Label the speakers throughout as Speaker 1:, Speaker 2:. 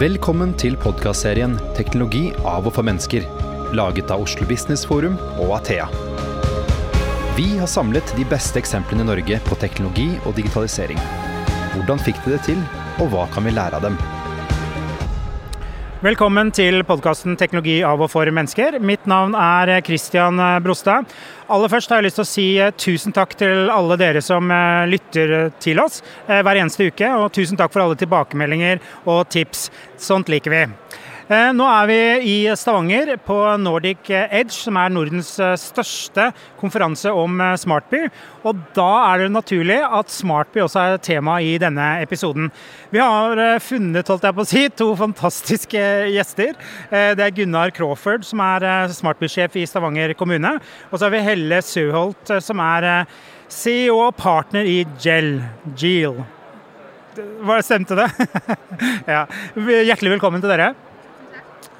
Speaker 1: Velkommen til podkastserien 'Teknologi av og for mennesker', laget av Oslo Business Forum og Athea. Vi har samlet de beste eksemplene i Norge på teknologi og digitalisering. Hvordan fikk de det til, og hva kan vi lære av dem?
Speaker 2: Velkommen til podkasten 'Teknologi av og for mennesker'. Mitt navn er Christian Brostad. Aller først har jeg lyst til å si eh, tusen takk til alle dere som eh, lytter til oss eh, hver eneste uke. Og tusen takk for alle tilbakemeldinger og tips. Sånt liker vi. Eh, nå er vi i Stavanger på Nordic Edge, som er Nordens eh, største konferanse om eh, smartby. Og da er det naturlig at smartby også er tema i denne episoden. Vi har funnet holdt jeg på å si, to fantastiske gjester. Det er Gunnar Crawford, som er smartby-sjef i Stavanger kommune. Og så har vi Helle Søholt, som er CEO og partner i GEL. GEL. Stemte det? ja. Hjertelig velkommen til dere.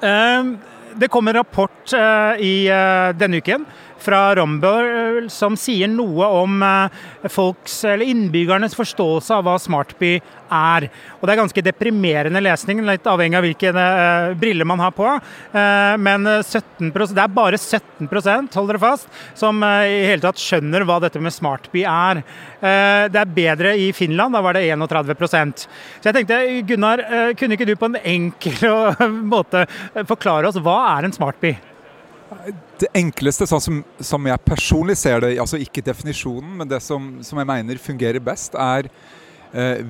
Speaker 2: Ehm, det kom en rapport eh, i eh, denne uken fra Romberg som sier noe om eh, folks, innbyggernes forståelse av hva smartby er. Og Det er ganske deprimerende lesning, litt avhengig av hvilke uh, briller man har på. Uh, men 17 det er bare 17 hold dere fast, som i hele tatt skjønner hva dette med smartby er. det er bedre i Finland, da var det 31% Så jeg tenkte, Gunnar, kunne ikke du på en enkel måte forklare oss hva er en smartby?
Speaker 3: Det enkleste, sånn som, som, jeg personlig ser det, altså ikke definisjonen, men det som, som jeg mener fungerer best, er eh,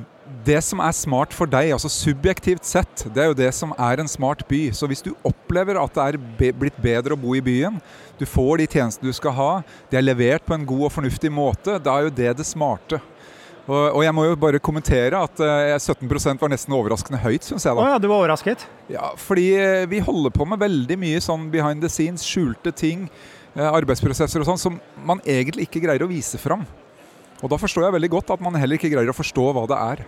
Speaker 3: det som er smart for deg, altså subjektivt sett, det er jo det som er en smart by. Så hvis du opplever at det er be blitt bedre å bo i byen, du får de tjenestene du skal ha, de er levert på en god og fornuftig måte, da er jo det det smarte. Og, og, jeg må jo bare kommentere at uh, eh, 17% var nesten overraskende høyt, syns jeg. da.
Speaker 2: Oh, ja, du var overrasket?
Speaker 3: Ja, fordi uh, vi holder på med veldig mye sånn behind the scenes, skjulte ting, uh, arbeidsprosesser og sånn, som man egentlig ikke greier å vise fram. Og da forstår jeg veldig godt at man heller ikke greier å forstå hva det er.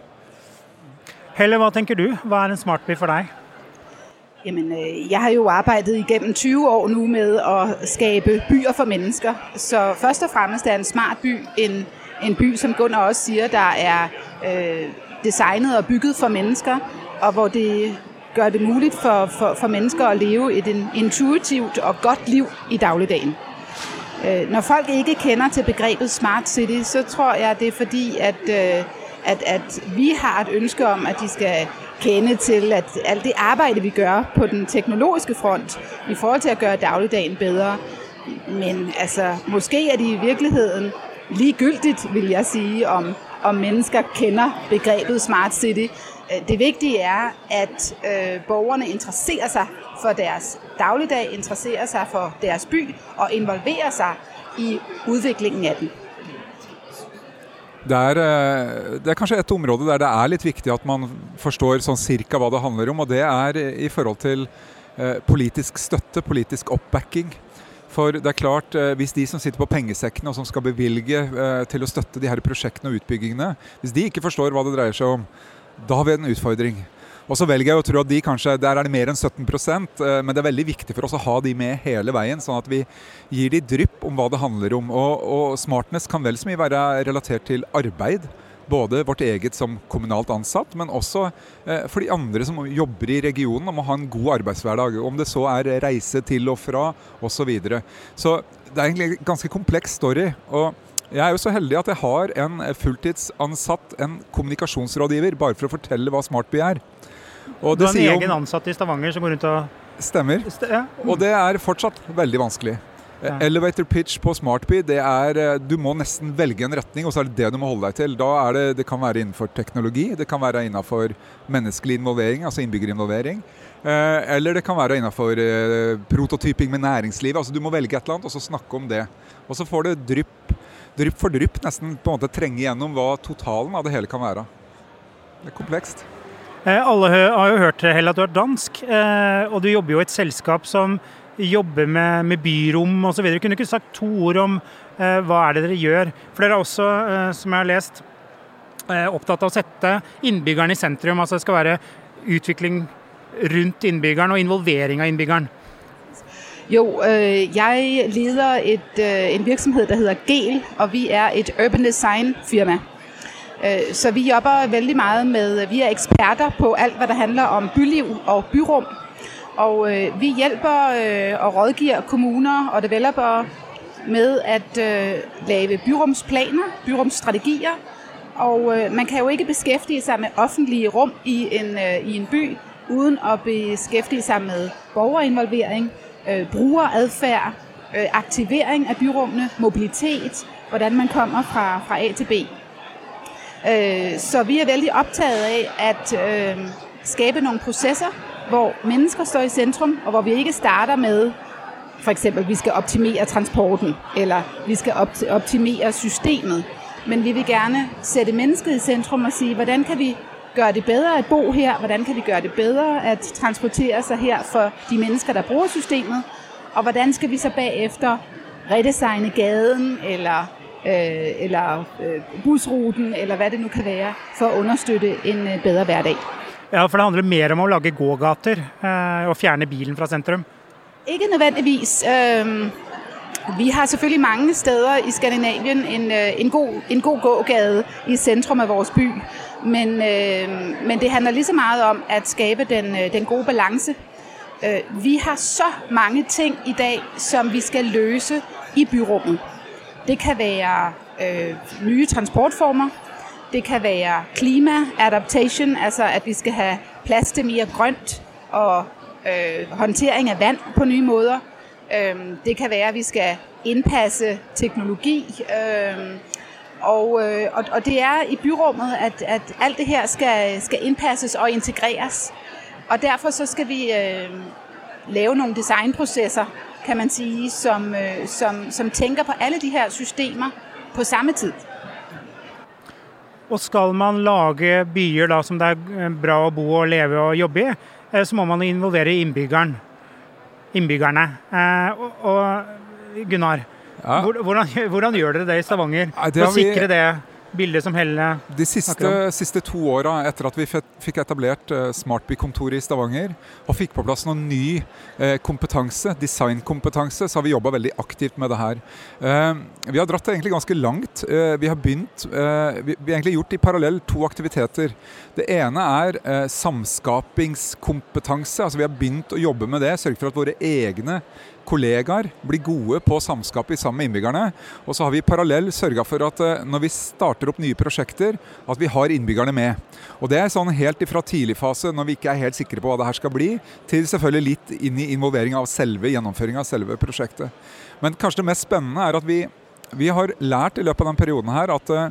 Speaker 2: Helle, hva tenker du? Hva er en smartby for deg?
Speaker 4: Jamen, jeg har jo arbeidet igennem 20 år nå med å skape byer for mennesker. Så først og fremst er en smart by en en by, som Gunnar også sier, der er øh, designet og bygget for mennesker, og hvor det gør det muligt for, for, for mennesker å leve et intuitivt og godt liv i dagligdagen. Øh, når folk ikke kender til begrepet smart city, så tror jeg det er fordi, at, øh, at, at vi har et ønske om, at de skal kende til at alt det arbejde, vi gør på den teknologiske front i forhold til at gøre dagligdagen bedre. Men altså, måske er de i virkeligheden ligegyldigt, vil jeg sige, om, om mennesker kender begrebet smart city. Øh, det vigtige er, at øh, borgerne interesserer seg for deres dagligdag, interesserer seg for deres by og involverer seg i utviklingen av den.
Speaker 3: Det er, øh, det er, kanskje et område der det er litt viktig at man forstår sånn cirka hva det handler om. og Det er i forhold til øh, politisk støtte, politisk oppbacking. For det er klart, eh, hvis de som sitter på pengesekkene og som skal bevilge eh, til å støtte de her prosjektene og utbyggingene, hvis de ikke forstår hva det dreier seg om, da har vi en utfordring. Og så velger jeg å tro at de kanskje, Der er det mer enn 17 eh, men det er veldig viktig for oss å ha de med hele veien, sånn at vi gir de drypp om hva det handler om. Og, og smartness kan vel så mye være relatert til arbeid. Både vårt eget som kommunalt ansatt, men også eh, for de andre som jobber i regionen og må ha en god arbeidshverdag. Om det så er reise til og fra osv. Så, videre. så det er egentlig en ganske kompleks story. og jeg er jo så heldig at jeg har en fulltidsansatt en kommunikasjonsrådgiver, bare for å fortelle hva Smartby er.
Speaker 2: Og du har en egen ansatt i Stavanger som går rundt og
Speaker 3: Stemmer. Og det er fortsatt veldig vanskelig. Elevator pitch på Smartby, det er eh, Du må nesten velge en retning, og så er det det du må holde deg til. Da er det, det kan være innenfor teknologi, det kan være innenfor menneskelig involvering, altså innbyggerinvolvering. Eh, eller det kan være innenfor eh, prototyping med næringslivet. altså Du må velge et eller annet, og så snakke om det. Og så får det drypp, drypp for drypp nesten på en måte trenge gjennom hva totalen av det hele kan være. Det er komplekst.
Speaker 2: Alle har jo hørt Hell, at du er dansk, og du jobber jo i et selskap som jobber med, med byrom osv. Kunne ikke sagt to ord om eh, hva er det dere gjør? For dere er også, eh, som jeg har lest, eh, opptatt av å sette innbyggeren i sentrum. Altså det skal være utvikling rundt innbyggeren og involvering av innbyggeren.
Speaker 4: Jo, øh, jeg leder et, øh, en virksomhet der heter GEL, og vi er et urban design-firma. Øh, så vi jobber veldig mye med, vi er eksperter på alt, hva det handler om byliv og byrum. Og øh, vi hjælper øh, og rådgiver kommuner og developere med at øh, lave byrumsplaner, byrumsstrategier. Og øh, man kan jo ikke beskæftige sig med offentlige rum i en, øh, i en by, uden at beskæftige sig med borgerinvolvering, øh, brugeradfærd, øh, aktivering af byrummene, mobilitet, hvordan man kommer fra, fra A til B. Øh, så vi er veldig optaget af at øh, skabe nogle processer, hvor mennesker står i centrum, og hvor vi ikke starter med, for eksempel, vi skal optimere transporten, eller vi skal optimere systemet. Men vi vil gerne sætte mennesket i centrum og sige, hvordan kan vi gøre det bedre at bo her? Hvordan kan vi gøre det bedre at transportere sig her for de mennesker, der bruger systemet? Og hvordan skal vi så bagefter redesigne gaden, eller, øh, eller øh, busruten, eller hvad det nu kan være, for at understøtte en øh, bedre hverdag?
Speaker 2: Ja, for det handler mer om å lage gågater eh, og fjerne bilen fra sentrum?
Speaker 4: Ikke nødvendigvis. Vi har selvfølgelig mange steder i Skandinavien en, øh, en, god, god gågade i sentrum av vår by, men, men det handler lige så mye om å skape den, øh, den gode balanse. Øh, vi har så mange ting i dag, som vi skal løse i byrummet. Det kan være nye transportformer, det kan være klimaadaptation, altså at vi skal have plads til mere grønt og øh, håndtering av vann på nye måter. Øh, det kan være, at vi skal innpasse teknologi. Øh, og, og, og det er i byrummet, at, at alt det her skal, skal innpasses og integreres. Og derfor så skal vi øh, lave nogle designprocesser, kan man sige, som, øh, som, som tænker på alle de her systemer på samme tid.
Speaker 2: Og skal man lage byer da, som det er bra å bo og leve og jobbe i, eh, så må man involvere innbyggeren innbyggerne. Eh, og, og Gunnar, ja. hvordan, hvordan, gjør dere det i Stavanger? For å sikre det bildet som Helle
Speaker 3: De siste, siste to åra etter at vi fikk etablert uh, Smartby-kontoret i Stavanger og fikk på plass noen ny uh, kompetanse, designkompetanse, så har vi jobba veldig aktivt med det her. Uh, vi har dratt det egentlig ganske langt. vi har begynt vi, vi, har egentlig gjort i parallell to aktiviteter. Det ene er samskapingskompetanse. altså Vi har begynt å jobbe med det. Sørge for at våre egne kollegaer blir gode på samskapet sammen med innbyggerne. Og så har vi parallell sørga for at eh, når vi starter opp nye prosjekter, at vi har innbyggerne med. Og det er sånn helt ifra tidlig fase, når vi ikke er helt sikre på hva det her skal bli, til selvfølgelig litt inn i involvering av selve gjennomføringa av selve prosjektet. Men kanskje det mest spennende er at vi, vi har lært i løpet av den perioden her at eh,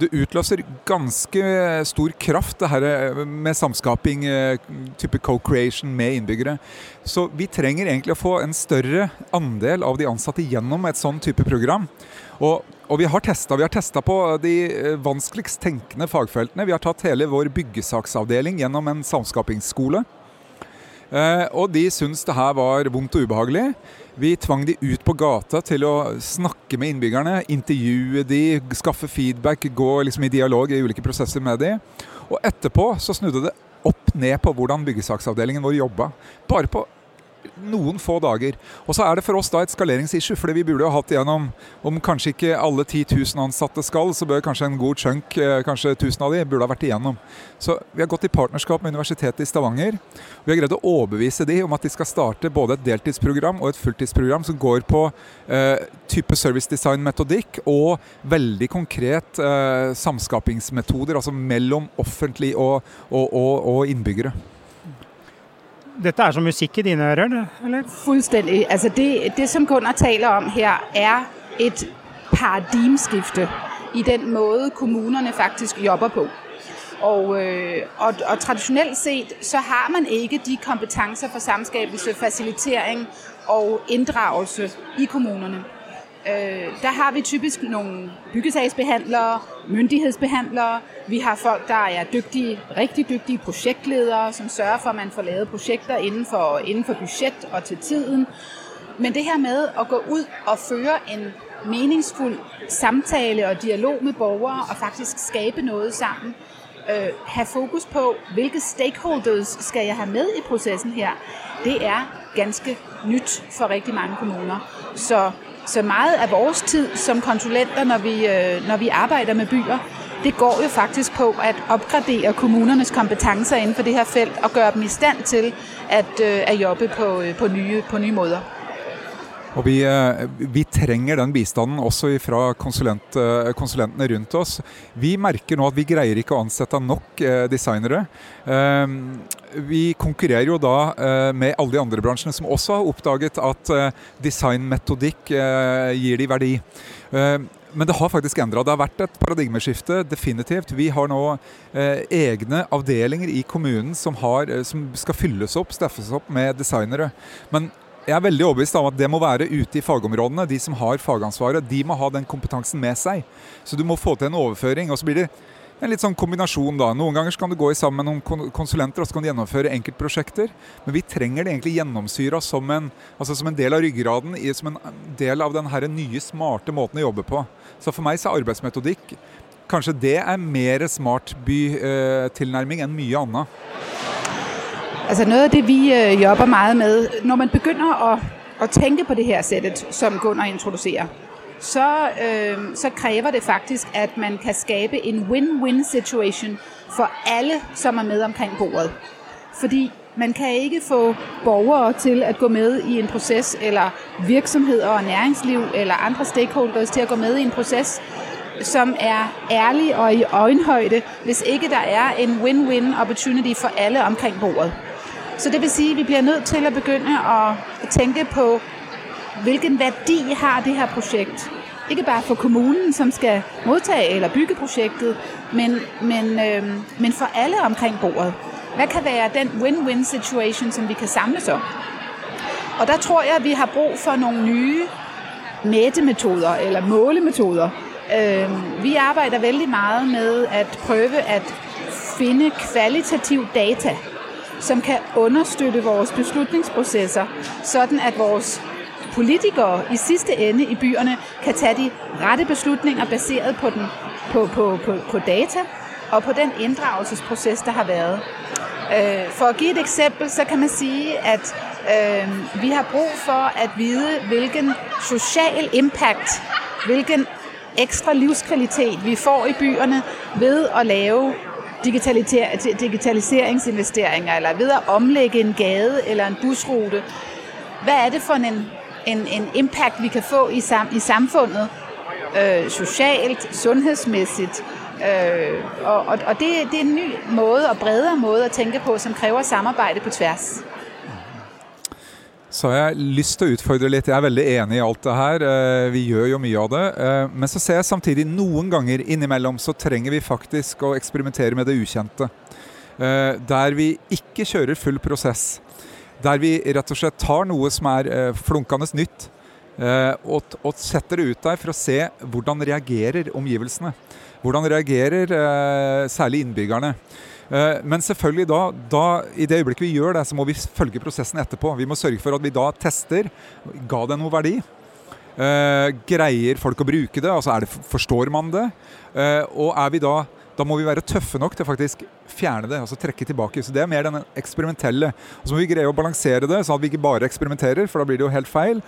Speaker 3: det utløser ganske stor kraft, det her eh, med samskaping, eh, type co-creation med innbyggere. Så vi trenger egentlig å få en større andel av de ansatte gjennom et sånn type program. Og, og vi har testa på de eh, vanskeligst tenkende fagfeltene. Vi har tatt hele vår byggesaksavdeling gjennom en samskapingsskole. Og de syntes det her var vondt og ubehagelig. Vi tvang de ut på gata til å snakke med innbyggerne, intervjue de, skaffe feedback, gå liksom i dialog i ulike prosesser med de. Og etterpå så snudde det opp ned på hvordan byggesaksavdelingen vår jobba. Bare på noen få dager. Og så er det for oss da et skaleringsissue, fordi vi burde jo hatt igjennom Om kanskje ikke alle 10 000 ansatte skal, så bør kanskje en god chunk, eh, kanskje 1000 av de, burde ha vært igjennom. Så vi har gått i partnerskap med Universitetet i Stavanger. Vi har greid å overbevise de om at de skal starte både et deltidsprogram og et fulltidsprogram som går på eh, type service design-metodikk og veldig konkret eh, samskapingsmetoder, altså mellom offentlig og, og, og, og innbyggere.
Speaker 2: Dette er som musikk i dine ører, eller?
Speaker 4: Fullstendig. Altså det, det som Gunnar taler om her, er et paradigmeskifte i den måte kommunene faktisk jobber på. Og, øh, og, og traditionelt set, så har man ikke de kompetencer for samskabelse, facilitering og inddragelse i kommunerne. Øh, der har vi typisk nogle byggesagsbehandlere, myndighedsbehandlere, vi har folk, der er dygtige, rigtig dygtige projektledere, som sørger for, at man får lavet projekter inden for, inden for budget og til tiden. Men det her med at gå ud og føre en meningsfuld samtale og dialog med borgere og faktisk skabe noget sammen, øh, have fokus på, hvilke stakeholders skal jeg have med i processen her, det er ganske nyt for rigtig mange kommuner. Så, så meget af vores tid som konsulenter, når vi, øh, når vi arbejder med byer, det går jo faktisk på at oppgradere kommunernes kompetencer inden for det her felt og gjøre dem i stand til at, øh, at jobbe på, øh, på, nye, på nye måter.
Speaker 3: Og vi, eh, vi, trenger den bistanden også fra konsulent, eh, konsulentene rundt oss. Vi merker nå at vi greier ikke å ansette nok eh, designere. Vi konkurrerer jo da med alle de andre bransjene som også har oppdaget at designmetodikk gir de verdi. Men det har faktisk endra. Det har vært et paradigmeskifte, definitivt. Vi har nå eh, egne avdelinger i kommunen som, har, som, skal fylles opp, steffes opp med designere. Men jeg er veldig overbevist om at det må være ute i fagområdene. De som har fagansvaret, de må ha den kompetansen med seg. Så du må få til en overføring. og så blir det en litt sånn kombinasjon da. Noen ganger kan du gå sammen med noen konsulenter og så kan du gjennomføre enkeltprosjekter. Men vi trenger det egentlig gjennomsyra som, altså som, en del av ryggraden, som en del av den nye, smarte måten å jobbe på. Så for meg så er arbeidsmetodikk kanskje det er mer smart bytilnærming eh, enn mye annet.
Speaker 4: Altså noget af det, vi øh, jobber meget med, når man begynder at, at tænke på det her sættet, som Gunnar introducerer, så, øh, så kræver det faktisk, at man kan skabe en win-win situation for alle, som er med omkring bordet. Fordi man kan ikke få borgere til at gå med i en proces, eller virksomheder og næringsliv, eller andre stakeholders til at gå med i en proces, som er ærlig og i øjenhøjde, hvis ikke der er en win-win opportunity for alle omkring bordet. Så det vil sige, at vi bliver nødt til at begynde at tænke på, hvilken værdi har det her projekt. Ikke bare for kommunen, som skal modtage eller bygge projektet, men, men, øh, men for alle omkring bordet. Hvad kan være den win-win situation, som vi kan samles om? Og der tror jeg, vi har brug for nogle nye mætemetoder eller målemetoder. Øh, vi arbejder vældig meget med at prøve at finde kvalitativ data som kan understøtte vores beslutningsprocesser, sådan at vores politikere i sidste ende i byerne kan tage de rette beslutninger baseret på, den, på, på, på, på data og på den inddragelsesproces, der har været. Øh, for at give et eksempel, så kan man sige, at øh, vi har brug for at vide, hvilken social impact, hvilken ekstra livskvalitet vi får i byerne ved at lave digitaliseringsinvesteringer, eller ved at omlægge en gade eller en busrute. Hvad er det for en, en, en impact, vi kan få i, sam, i samfundet, øh, socialt, sundhedsmæssigt, Øh, og og, og det, det er en ny måde og bredere måde at tænke på, som kræver samarbejde på tværs.
Speaker 3: Så har jeg lyst til å utfordre litt. Jeg er veldig enig i alt det her. Eh, vi gjør jo mye av det. Eh, men så ser jeg samtidig noen ganger innimellom så trenger vi faktisk å eksperimentere med det ukjente. Eh, der vi ikke kjører full prosess. Der vi rett og slett tar noe som er flunkende nytt, og, setter det ut der for å se hvordan reagerer omgivelsene. Hvordan reagerer særlig innbyggerne. Eh, men selvfølgelig da, da, i det øyeblikket vi gjør det, så må vi følge prosessen etterpå. Vi må sørge for at vi da tester. Ga det noe verdi? Uh, greier folk å bruke det? Altså det, Forstår man det? Uh, og er vi da da må vi være tøffe nok til å faktisk fjerne det, altså trekke tilbake. Så Det er mer den eksperimentelle. Og Så må vi greie å balansere det, sånn at vi ikke bare eksperimenterer, for da blir det jo helt feil.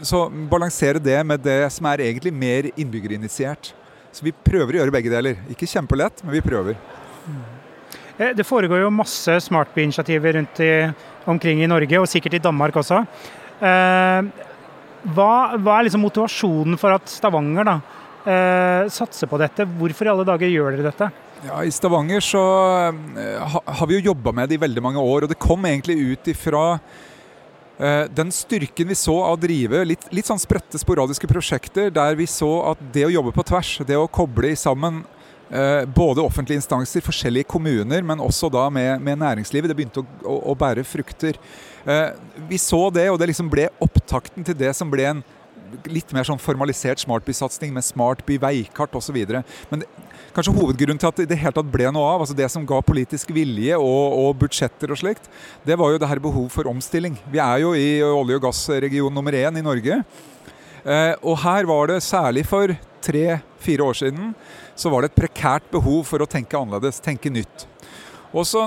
Speaker 3: Så balansere det med det som er egentlig mer innbyggerinitiert. Så vi prøver å gjøre begge deler. Ikke kjempelett, men vi prøver.
Speaker 2: Eh, det foregår jo masse smartby-initiativer rundt i, omkring i Norge, og sikkert i Danmark også. Eh, hva, hva er liksom motivasjonen for at Stavanger da, eh, satser på dette? Hvorfor i alle dager gjør dere dette?
Speaker 3: Ja, I Stavanger så har vi jo jobba med det i veldig mange år. Og det kom egentlig ut ifra den styrken vi så av å drive litt, litt sånn spredte, sporadiske prosjekter, der vi så at det å jobbe på tvers, det å koble sammen Eh, både offentlige instanser, forskjellige kommuner, men også da med, med næringslivet. Det begynte å, å, å bære frukter. Eh, vi så det, og det liksom ble opptakten til det som ble en litt mer sånn formalisert smartbysatsing med smartby, veikart osv. Men det, kanskje hovedgrunnen til at det helt tatt ble noe av, altså det som ga politisk vilje og, og budsjetter og slikt, det var jo det her behov for omstilling. Vi er jo i olje- og gassregion nummer én i Norge. Eh, og her var det særlig for tre-fire år siden så var det et prekært behov for å tenke annerledes, tenke nytt. Og så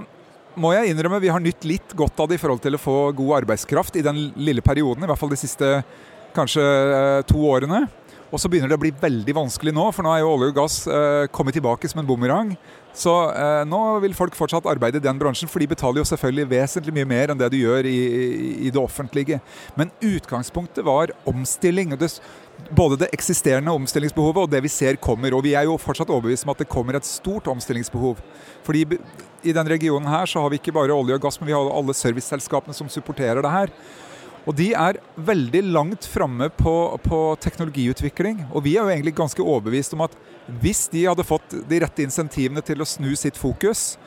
Speaker 3: må jeg innrømme vi har nytt litt godt av det i forhold til å få god arbeidskraft i den lille perioden, i hvert fall de siste kanskje eh, to årene. Og så begynner det å bli veldig vanskelig nå, for nå er jo olje og gass eh, kommet tilbake som en bumerang. Så eh, nå vil folk fortsatt arbeide i den bransjen, for de betaler jo selvfølgelig vesentlig mye mer enn det du gjør i, i, det offentlige. Men utgangspunktet var omstilling. og Det, både det eksisterende omstillingsbehovet og det vi ser kommer. Og vi er jo fortsatt overbevist om at det kommer et stort omstillingsbehov. Fordi i denne regionen her så har vi ikke bare olje og gass, men vi har alle serviceselskapene som supporterer det her. Og de er veldig langt framme på, på, teknologiutvikling. Og vi er jo egentlig ganske overbevist om at hvis de hadde fått de rette insentivene til å snu sitt fokus,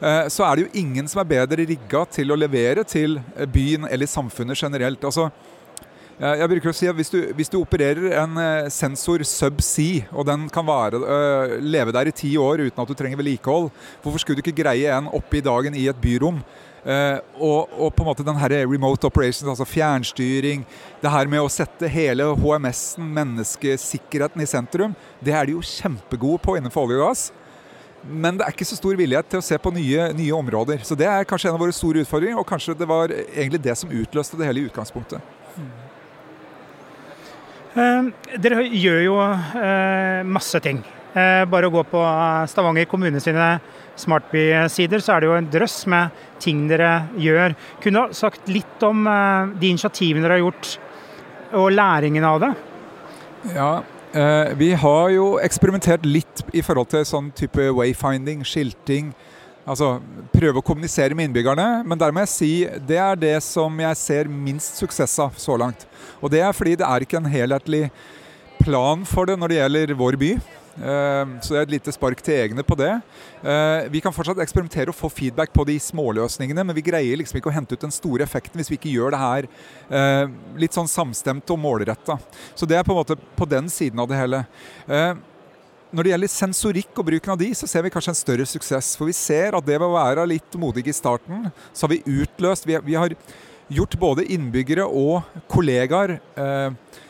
Speaker 3: eh, så er det jo ingen som er bedre rigga til å levere til byen eller samfunnet generelt. Altså, jeg bruker å si at Hvis du, hvis du opererer en eh, sensor subsea, og den kan være, øh, leve der i ti år uten at du trenger vedlikehold, hvorfor skulle du ikke greie en oppe i dagen i et byrom? Uh, og, og, på en måte den her remote operations, altså fjernstyring, det her med å sette hele HMS-en, menneskesikkerheten, i sentrum, det er de jo kjempegode på innenfor olje og gass. Men det er ikke så stor villighet til å se på nye, nye områder. Så det er kanskje en av våre store utfordringer, og kanskje det var egentlig det som utløste det hele i utgangspunktet.
Speaker 2: Uh, dere gjør jo uh, masse ting. bare å gå på Stavanger kommune sine Smartby-sider, så er det jo en drøss med ting dere gjør. Kunne du sagt litt om eh, de initiativene dere har gjort, og læringen av det?
Speaker 3: Ja, eh, vi har jo eksperimentert litt i forhold til sånn type wayfinding, skilting. Altså prøve å kommunisere med innbyggerne. Men der må jeg si det er det som jeg ser minst suksess av så langt. Og det er fordi det er ikke en helhetlig plan for det når det gjelder vår by. Ehm, så det er et lite spark til egne på det. Ehm, vi kan fortsatt eksperimentere og få feedback på de småløsningene, men vi greier liksom ikke å hente ut den store effekten hvis vi ikke gjør det her ehm, litt sånn samstemt og målretta. Så det er på en måte på den siden av det hele. Når det gjelder sensorikk og bruken av de, så ser vi kanskje en større suksess. For vi ser at det ved å være litt modige i starten, så har vi utløst Vi, har gjort både innbyggere og kollegaer eh,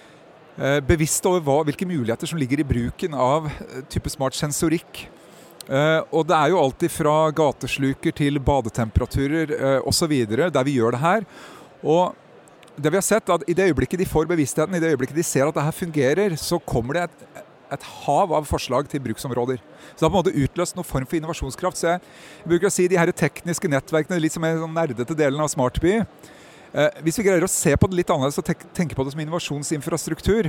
Speaker 3: Eh, bevisst over hvilke muligheter som ligger i bruken av eh, type smart sensorikk. Uh, og det er jo alltid fra gatesluker til badetemperaturer uh, osv. der vi gjør det her. Og det vi har sett, at i det øyeblikket de får bevisstheten, i det øyeblikket de ser at det her fungerer, så kommer det et, et hav av forslag til bruksområder. Så det har på en måte utløst noen form for innovasjonskraft. Så jeg bruker å si de her tekniske nettverkene, litt som er sånn nerdete delen av Smartby, Eh, hvis vi greier å se på det litt annerledes og tenke på det som innovasjonsinfrastruktur,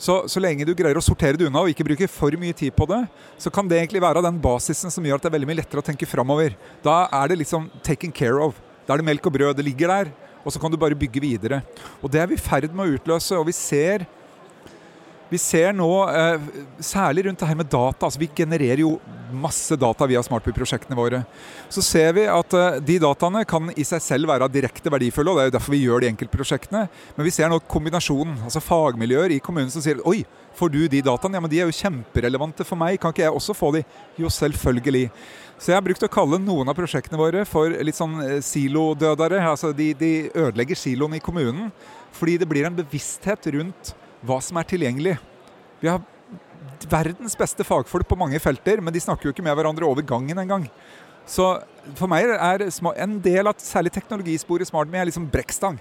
Speaker 3: så, så, lenge du greier å sortere det unna og ikke bruke for mye tid på det, så kan det egentlig være den basisen som gjør at det er veldig mye lettere å tenke framover. Da er det liksom taken care of. Da er det melk og brød. Det ligger der. Og så kan du bare bygge videre. Og det er vi i ferd med å utløse. Og vi ser vi ser nå, eh, særlig rundt det her med data, altså vi genererer jo masse data via Smartby-prosjektene våre. Så ser vi at eh, de dataene kan i seg selv være direkte verdifulle, og det er jo derfor vi gjør de enkeltprosjektene. Men vi ser nå kombinasjonen, altså fagmiljøer i kommunen som sier oi, får du de dataene? Ja, men de er jo kjemperelevante for meg, kan ikke jeg også få de? Jo, selvfølgelig. Så jeg har brukt å kalle noen av prosjektene våre for litt sånn eh, silodødere. Altså de, de ødelegger siloen i kommunen. Fordi det blir en bevissthet rundt hva som er tilgjengelig. Vi har verdens beste fagfolk på mange felter, men de snakker jo ikke med hverandre over gangen engang. Så for meg er en del av særlig teknologisporet SmartMe er liksom brekkstang.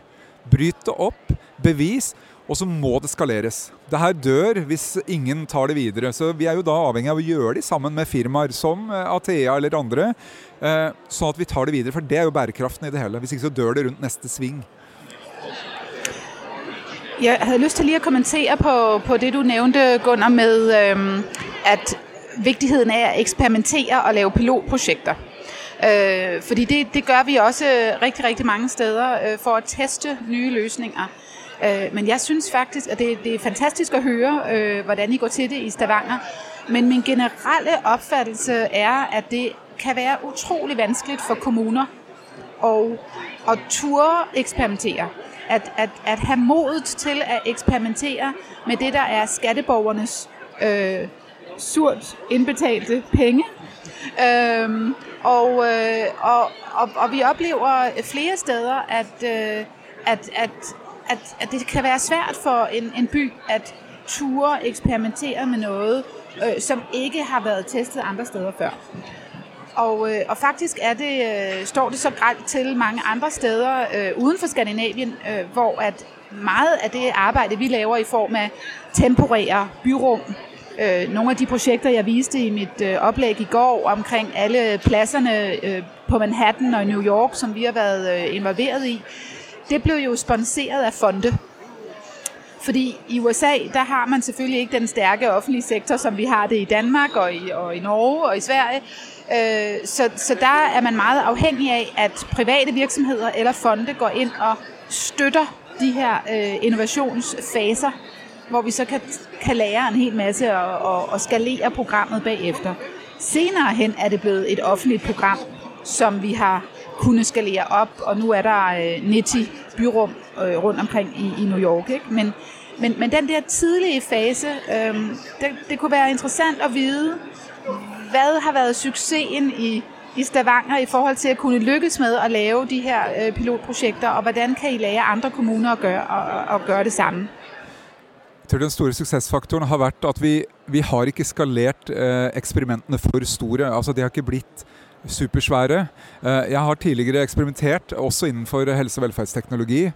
Speaker 3: Bryt det opp, bevis, og så må det skaleres. Det her dør hvis ingen tar det videre. Så vi er jo da avhengig av å gjøre det sammen med firmaer som eh, Athea eller andre, sånn at vi tar det videre. For det er jo bærekraften i det hele. Hvis ikke så dør det rundt neste sving.
Speaker 4: Jeg havde lyst til lige at kommentere på, på det, du nævnte, Gunnar, med øhm, at vigtigheden af at eksperimentere og lave pilotprojekter. Øh, fordi det, det gør vi også rigtig, rigtig mange steder øh, for at teste nye løsninger. Øh, men jeg synes faktisk, at det, det er fantastisk at høre, øh, hvordan I går til det i Stavanger. Men min generelle opfattelse er, at det kan være utrolig vanskeligt for kommuner at, at ture eksperimentere at, at, at have modet til at eksperimentere med det, der er skatteborgernes øh, surt indbetalte penge. Øhm, og, øh, og, og, og vi oplever flere steder, at, øh, at, at, at, at det kan være svært for en, en by at ture eksperimentere med noget, øh, som ikke har været testet andre steder før. Og, øh, og faktisk er det, øh, står det så grelt til mange andre steder øh, uden for Skandinavien, øh, hvor at meget af det arbejde, vi laver i form af temporære byrum, øh, nogle af de projekter, jeg viste i mit øh, oplæg i går omkring alle pladserne øh, på Manhattan og New York, som vi har været øh, involveret i, det blev jo sponsoreret af fonde. Fordi i USA, der har man selvfølgelig ikke den stærke offentlige sektor, som vi har det i Danmark og i, og i Norge og i Sverige. Øh, så, så der er man meget afhængig af, at private virksomheder eller fonde går ind og støtter de her øh, innovationsfaser, hvor vi så kan, kan lære en hel masse og, og, og skalere programmet bagefter. Senere hen er det blevet et offentligt program, som vi har kunnet skalere op, og nu er der øh, 90 byrum øh, rundt omkring i, i New York. Ikke? Men, men, men den der tidlige fase, øh, det, det kunne være interessant at vide, hvad har været succesen i, i Stavanger i forhold til at kunne lykkes med at lave de her øh, pilotprojekter, og hvordan kan I lære andre kommuner at gøre, og, og gøre det samme?
Speaker 3: Jeg tror Den store suksessfaktoren har vært at vi, vi har ikke skalert eh, eksperimentene for store. Altså De har ikke blitt supersvære. Eh, jeg har tidligere eksperimentert, også innenfor helse- og velferdsteknologi.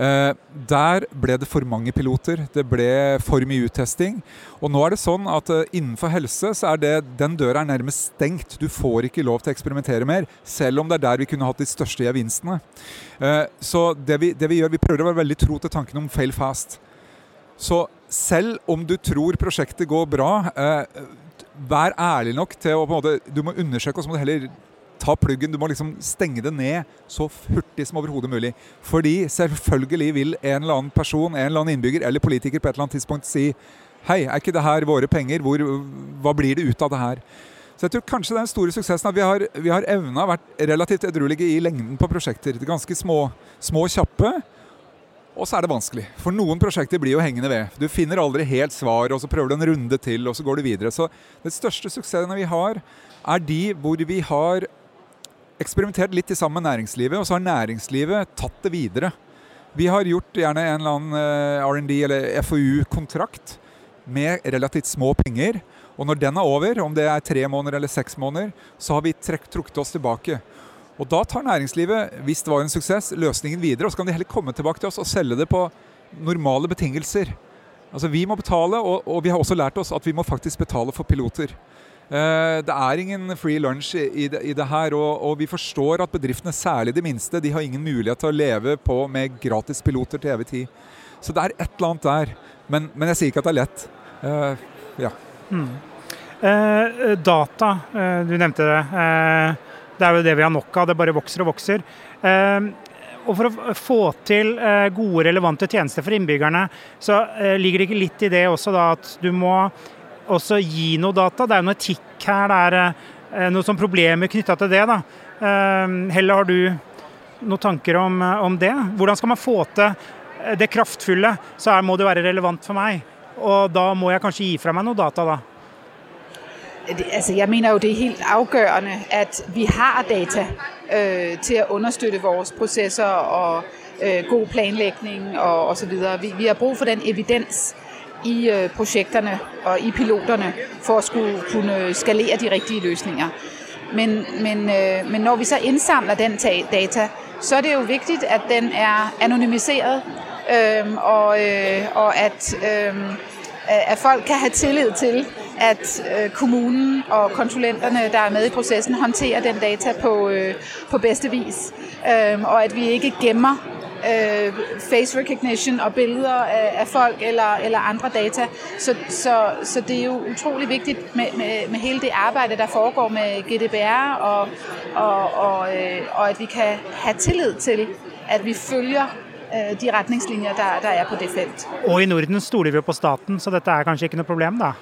Speaker 3: Eh, der ble det for mange piloter. Det ble for mye uttesting. Og nå er det sånn at eh, innenfor helse så er det, den døra er nærmest stengt. Du får ikke lov til å eksperimentere mer, selv om det er der vi kunne hatt de største gevinstene. Eh, så det vi, det vi gjør, vi prøver å være veldig tro til tanken om fail fast. Så selv om du tror prosjektet går bra, vær ærlig nok til å på en måte, Du må undersøke, og så må du heller ta pluggen. Du må liksom stenge det ned så hurtig som overhodet mulig. Fordi selvfølgelig vil en eller annen person, en eller annen innbygger eller politiker på et eller annet tidspunkt si Hei, er ikke det her våre penger? Hvor, hva blir det ut av det her? Så jeg tror kanskje den store suksessen at vi har, vi har evna vært relativt edruelige i lengden på prosjekter. Ganske små, små kjappe. Og så er det vanskelig. For noen prosjekter blir jo hengende ved. Du finner aldri helt svar, og så prøver du en runde til, og så går du videre. Så den største suksessene vi har, er de hvor vi har eksperimentert litt sammen med næringslivet, og så har næringslivet tatt det videre. Vi har gjort gjerne en eller annen eh, R&D eller FoU-kontrakt med relativt små penger. Og når den er over, om det er tre måneder eller seks måneder, så har vi trukket oss tilbake. Og da tar næringslivet, hvis det var en suksess, løsningen videre. Og så kan de heller komme tilbake til oss og selge det på normale betingelser. Altså Vi må betale, og, og vi har også lært oss at vi må faktisk betale for piloter. Eh, det er ingen free lunch i det, i det her, og, og, vi forstår at bedriftene, særlig de minste, de har ingen mulighet til å leve på med gratis piloter til evig tid. Så det er et eller annet der. Men, men jeg sier ikke at det er lett. Uh, ja.
Speaker 2: Mm. Eh, data, eh, du nevnte det. det er jo det vi har nok av. Det bare vokser og vokser. og for å få til gode, relevante tjenester for innbyggerne, så ligger det ikke litt i det også da at du må også gi noe data. Det er jo noe etikk her, det er noe som problemer knytta til det. da. Eh, Helle, har du noen tanker om, eh, om, det? Hvordan skal man få til det kraftfulle? Så her må det være relevant for meg. Og da må jeg kanskje gi fra meg noe data, da.
Speaker 4: Altså, jeg mener jo det er helt avgjørende at vi har data øh, til å understøtte våre prosesser og øh, god planlegging og osv. Vi, vi har brug for den evidens i øh, projekterne og i piloterne for at skulle kunne skalere de rigtige løsninger. Men, men, øh, men når vi så indsamler den data, så er det jo vigtigt, at den er anonymiseret, og, øh, og at, at folk kan have tillid til, at kommunen og konsulenterne, der er med i processen, håndterer den data på, på bedste vis. Og at vi ikke gemmer øh, face recognition og billeder af, af folk eller, eller andre data. Så, så, så det er jo utrolig vigtigt med, med, med hele det arbejde, der foregår med GDPR, og, og, og, øh, og at vi kan have tillid til, at vi følger øh, de retningslinjer, der, der er på det felt.
Speaker 2: Og i Norden stoler vi jo på staten, så dette er kanskje ikke noe problem, da?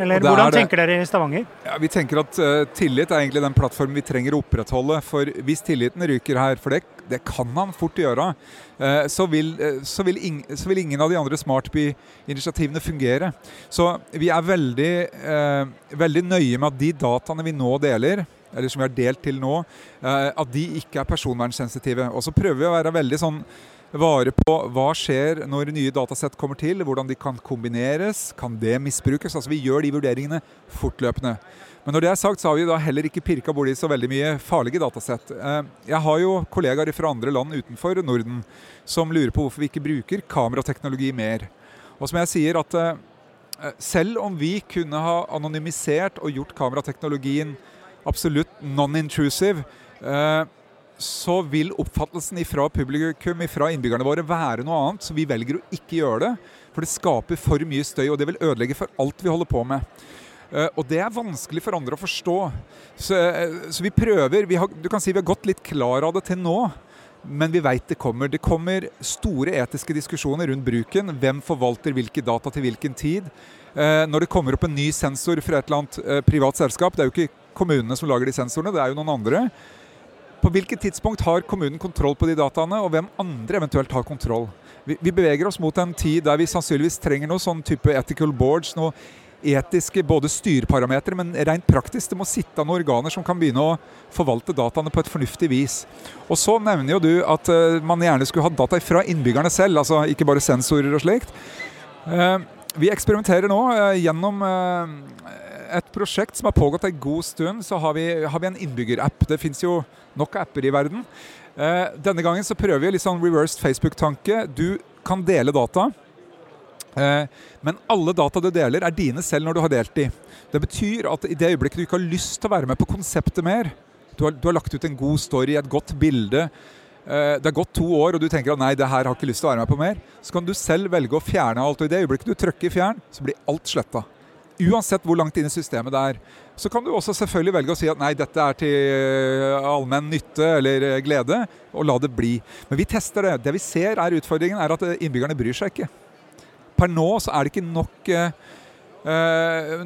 Speaker 2: Eller hvordan tenker dere i Stavanger?
Speaker 3: Ja, vi tenker at uh, Tillit er egentlig den plattformen vi trenger å opprettholde. For hvis tilliten ryker her, for det, det kan han fort gjøre, uh, så, vil, uh, så, vil ing, så, vil, ingen av de andre Smartby-initiativene fungere. Så vi er veldig, veldig nøye med at de dataene vi nå deler, eller som vi har delt til nå, at de ikke er personvernsensitive. Og så prøver vi å være veldig sånn vare på hva skjer når nye datasett kommer til, hvordan de kan kombineres, kan det misbrukes? Altså Vi gjør de vurderingene fortløpende. Men når det er sagt, så har vi da heller ikke pirka borti så veldig mye farlige datasett. Eh, jeg har jo kollegaer fra andre land utenfor Norden som lurer på hvorfor vi ikke bruker kamerateknologi mer. Og som jeg sier at eh, selv om vi kunne ha anonymisert og gjort kamerateknologien absolutt non-intrusive, eh, så vil oppfattelsen fra publikum, fra innbyggerne våre, være noe annet. Så vi velger å ikke gjøre det. For det skaper for mye støy, og det vil ødelegge for alt vi holder på med. Uh, og det er vanskelig for andre å forstå. Så, uh, så vi prøver vi har, Du kan si vi har gått litt klar av det til nå. Men vi veit det kommer. Det kommer store etiske diskusjoner rundt bruken. Hvem forvalter hvilke data til hvilken tid? Uh, når det kommer opp en ny sensor fra et eller annet privat selskap, det er jo ikke kommunene som lager de sensorene, det er jo noen andre. På hvilket tidspunkt har kommunen kontroll på de dataene, og hvem andre eventuelt har kontroll? Vi, vi beveger oss mot en tid der vi sannsynligvis trenger noe sånn type ethical boards, noe etiske både styreparametere, men rent praktisk. Det må sitte noen organer som kan begynne å forvalte dataene på et fornuftig vis. Og så nevner jo du at uh, man gjerne skulle ha data fra innbyggerne selv, altså ikke bare sensorer og slikt. Uh, vi eksperimenterer nå uh, gjennom et prosjekt som har pågått en god stund, så har vi, har vi en innbyggerapp. Det fins jo nok apper i verden. Eh, denne gangen så prøver vi litt sånn reversed Facebook-tanke. Du kan dele data. Eh, men alle data du deler, er dine selv når du har delt de. Det betyr at i det øyeblikket du ikke har lyst til å være med på konseptet mer, du har, du har lagt ut en god story, et godt bilde, eh, det har gått to år og du tenker at nei, det her har ikke lyst til å være med på mer, så kan du selv velge å fjerne alt. Og i det øyeblikket du trykker fjern, så blir alt sletta. Uansett hvor langt inn i systemet det er. Så kan du også selvfølgelig velge å si at nei, dette er til eh, allmenn nytte eller eh, glede, og la det bli. Men vi tester det. Det vi ser er utfordringen, er at eh, innbyggerne bryr seg ikke. Per nå så er det ikke nok,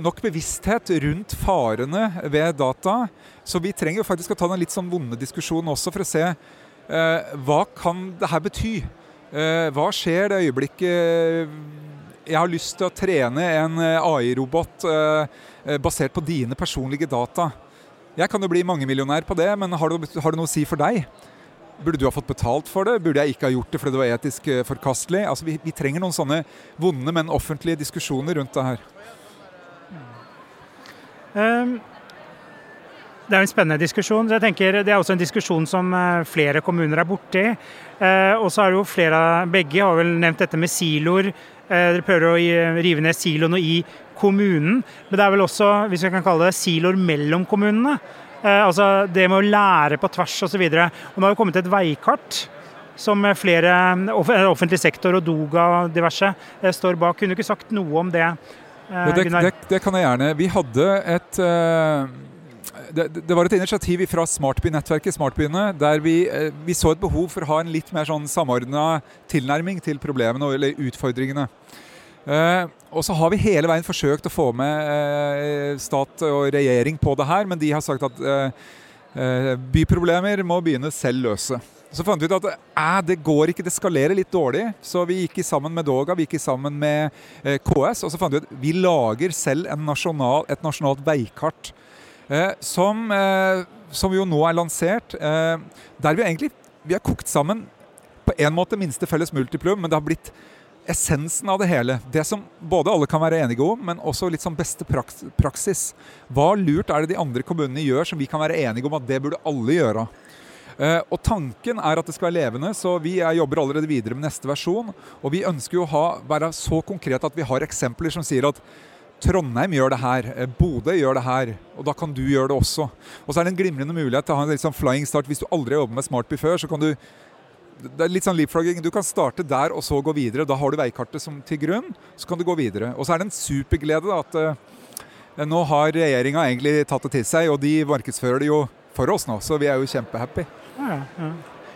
Speaker 3: nok bevissthet rundt farene ved data. Så vi trenger jo faktisk å ta den litt sånn vonde diskusjonen også for å se hva kan det her bety. Hva skjer det øyeblikket jeg har lyst til å trene en eh, AI-robot eh, eh, basert på dine personlige data. Jeg kan jo bli mangemillionær på det, men har det, har det, noe å si for deg? Burde du ha fått betalt for det? Burde jeg ikke ha gjort det fordi det var etisk forkastelig? Altså, vi, vi trenger noen sånne vonde, men offentlige diskusjoner rundt det her.
Speaker 2: Um, det er en spennende diskusjon. jeg tenker Det er også en diskusjon som flere kommuner er borti. Uh, og så er det jo flere Begge har vel nevnt dette med siloer. Eh, dere prøver å rive ned siloene i kommunen. Men det er vel også, hvis vi kan kalle det, siloer mellom kommunene. Eh, altså det med å lære på tvers osv. Nå har det kommet et veikart som flere offentlig sektor og Doga og diverse eh, står bak. Kunne du ikke sagt noe om det?
Speaker 3: det, det, det, kan jeg gjerne. Vi hadde et det, det, var et initiativ fra Smartby-nettverket, Smartbyene, der vi, eh, vi, så et behov for å ha en litt mer sånn samordna tilnærming til problemene eller utfordringene. Eh, og så har vi hele veien forsøkt å få med eh, stat og regjering på det her, men de har sagt at eh byproblemer må byene selv løse. Så fant vi ut at det går ikke, det skalerer litt dårlig. Så vi gikk sammen med Doga, vi gikk sammen med KS, og så fant vi ut at vi lager selv nasjonal, et nasjonalt veikart som, eh, som, jo nå er lansert. Eh, der vi egentlig vi har kokt sammen på en måte minste felles multiplum, men det har blitt essensen av det hele. Det som både alle kan være enige om, men også litt sånn beste praksis. Hva lurt er det de andre kommunene gjør som vi kan være enige om at det burde alle gjøre? Og Tanken er at det skal være levende, så vi jobber allerede videre med neste versjon. Og vi ønsker jo å være så konkrete at vi har eksempler som sier at Trondheim gjør det her, eh, Bodø gjør det her, og da kan du gjøre det også. Og så er det en glimrende mulighet til å ha en litt sånn flying start. Hvis du aldri har jobbet med Smartby før, så kan du det er litt sånn leapfrogging. Du kan starte der og så gå videre. Da har du veikartet som til grunn, så kan du gå videre. Og så er det en superglede da, at uh, nå har regjeringa egentlig tatt det til seg, og de markedsfører det jo for oss nå, så vi er jo kjempehappy.
Speaker 2: Ja, ja.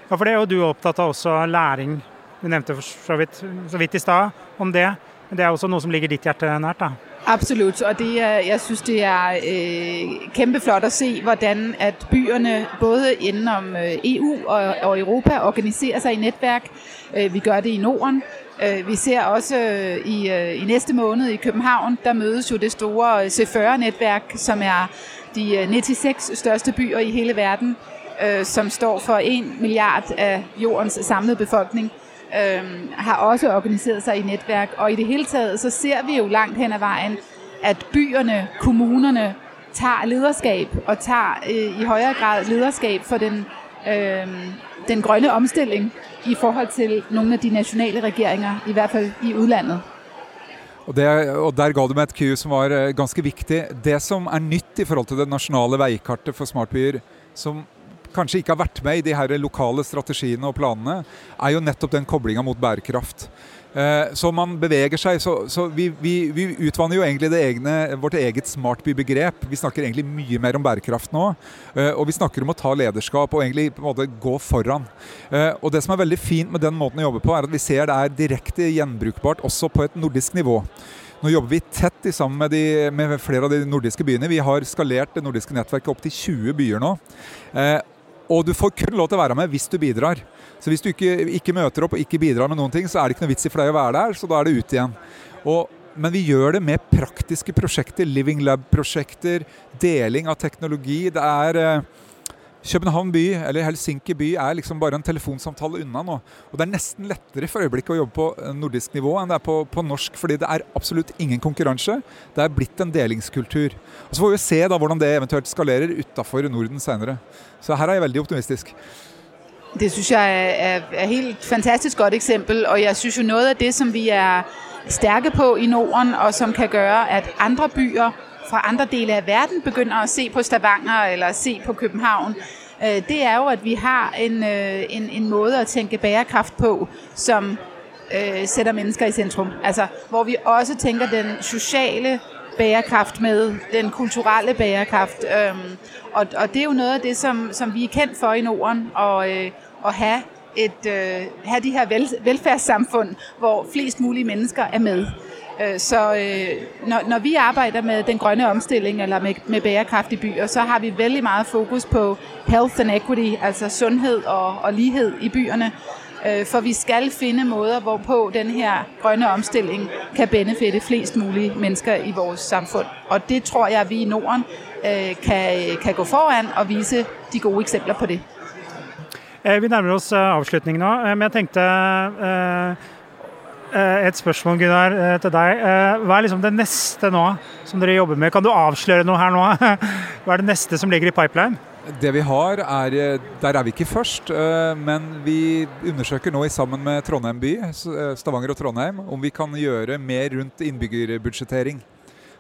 Speaker 2: ja, for det er jo du opptatt av også læring. Du nevnte så vidt, så vidt i stad om det. Men det er også noe som ligger ditt hjerte nært? da?
Speaker 4: Absolut, og det er, jeg synes det er øh, kæmpeflot at se, hvordan at byerne både indenom øh, EU og, og Europa organiserer sig i netværk. Øh, vi gør det i Norden. Øh, vi ser også i, i næste måned i København, der mødes jo det store C40-netværk, som er de 96 største byer i hele verden, som står for 1 milliard af jordens samlede befolkning. Har også organiseret seg i nettverk. Og i det hele taget så ser vi jo langt hen ad veien at byerne, kommunerne tar lederskap og tar øh, i høyere grad lederskap for den, øh, den grønne omstilling i forhold til noen av de nasjonale regeringer, i hvert fall i utlandet.
Speaker 3: Og, det, og, Der ga du meg et Q som var øh, ganske viktig. Det som er nytt i forhold til det nasjonale veikartet for smartbyer, som kanskje ikke har vært med i de her lokale strategiene og planene, er jo nettopp den koblinga mot bærekraft. Eh, så man beveger seg. Så, så vi, vi, vi, utvanner jo egentlig egne, vårt eget smartbybegrep. Vi snakker egentlig mye mer om bærekraft nå. Eh, og vi snakker om å ta lederskap og egentlig på en måte gå foran. Eh, og det som er veldig fint med den måten å jobbe på, er at vi ser det er direkte gjenbrukbart også på et nordisk nivå. Nå jobber vi tett sammen med, de, med, flere av de nordiske byene. Vi har skalert det nordiske nettverket opp til 20 byer nå. Eh, og du får kun lov til å være med hvis du bidrar. Så hvis du ikke, ikke, møter opp og ikke bidrar med noen ting, så er det ikke noe vits i for deg å være der, så da er det ut igjen. Og, men vi gjør det med praktiske prosjekter, Living Lab-prosjekter, deling av teknologi. Det er eh, København by, eller Helsinki by, er liksom bare en telefonsamtale unna nå. Og det er nesten lettere for øyeblikket å jobbe på nordisk nivå enn det er på, på, norsk, fordi det er absolutt ingen konkurranse. Det er blitt en delingskultur. Og Så får vi se da hvordan det eventuelt skalerer utafor Norden senere. Så her er jeg veldig optimistisk.
Speaker 4: Det syns jeg er et helt fantastisk godt eksempel, og jeg syns jo noe av det som vi er sterke på i Norden, og som kan gjøre at andre byer fra andre deler av verden begynner å se på Stavanger eller se på København, øh, det er jo at vi har en, øh, en, en måte å tenke bærekraft på som øh, setter mennesker i sentrum. Altså, hvor vi også tenker den sosiale bærekraft med den kulturelle bærekraft. Og, og, det er jo noe av det som, som vi er kjent for i Norden. Å ha, et, ha de her vel, velferdssamfunn hvor flest mulig mennesker er med. Øh, så øh, når, vi arbeider med den grønne omstilling eller med, bærekraftige byer, så har vi veldig mye fokus på health and equity, altså sundhet og, og lighed i byene. Øh, for vi skal finne måter hvorpå den her grønne omstilling kan benefitte flest mulig mennesker i vårt samfunn. Og det tror jeg vi i Norden kan, kan gå foran og vise de gode eksempler på det.
Speaker 2: Vi nærmer oss avslutningen nå, men jeg tenkte Eh, et spørsmål Gunnar, eh, til deg. Eh, hva er liksom det neste nå som dere jobber med? Kan du avsløre noe her nå? Hva er det neste som ligger i pipeline?
Speaker 3: Det vi har er, Der er vi ikke først, men vi undersøker nå sammen med Trondheim by, Stavanger og Trondheim, om vi kan gjøre mer rundt innbyggerbudsjettering.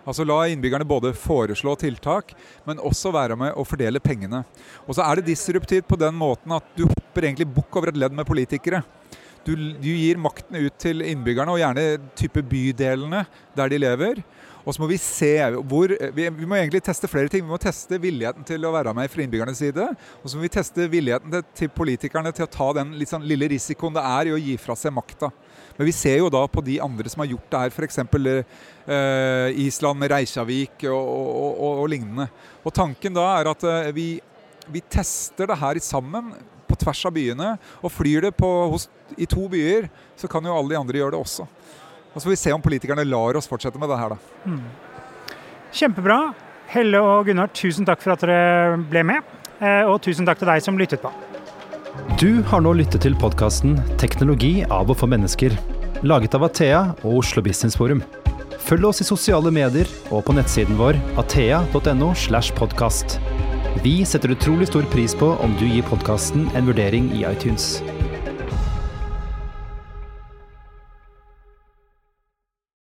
Speaker 3: Altså La innbyggerne både foreslå tiltak, men også være med å fordele pengene. Og så er det disruptivt på den måten at du hopper egentlig bukk over et ledd med politikere. Du, du, gir makten ut til innbyggerne, og gjerne type bydelene der de lever. Og så må vi se hvor vi, vi, må egentlig teste flere ting. Vi må teste villigheten til å være med fra innbyggernes side. Og så må vi teste villigheten til, til politikerne til å ta den sånn lille risikoen det er i å gi fra seg makta. Men vi ser jo da på de andre som har gjort det her, f.eks. Eh, Island Reykjavik og, og, og, og, lignende. Og tanken da er at eh, vi, vi tester det her sammen på tvers av byene. Og flyr det på, hos, i to byer, så kan jo alle de andre gjøre det også. Og Så får vi se om politikerne lar oss fortsette med det her, da. Mm.
Speaker 2: Kjempebra. Helle og Gunnar, tusen takk for at dere ble med. Eh, og tusen takk til deg som lyttet på.
Speaker 1: Du har nå lyttet til podkasten 'Teknologi av og for mennesker', laget av Athea og Oslo Business Forum. Følg oss i sosiale medier og på nettsiden vår athea.no. slash podkast. Vi setter utrolig stor pris på om du gir podkasten en vurdering i iTunes.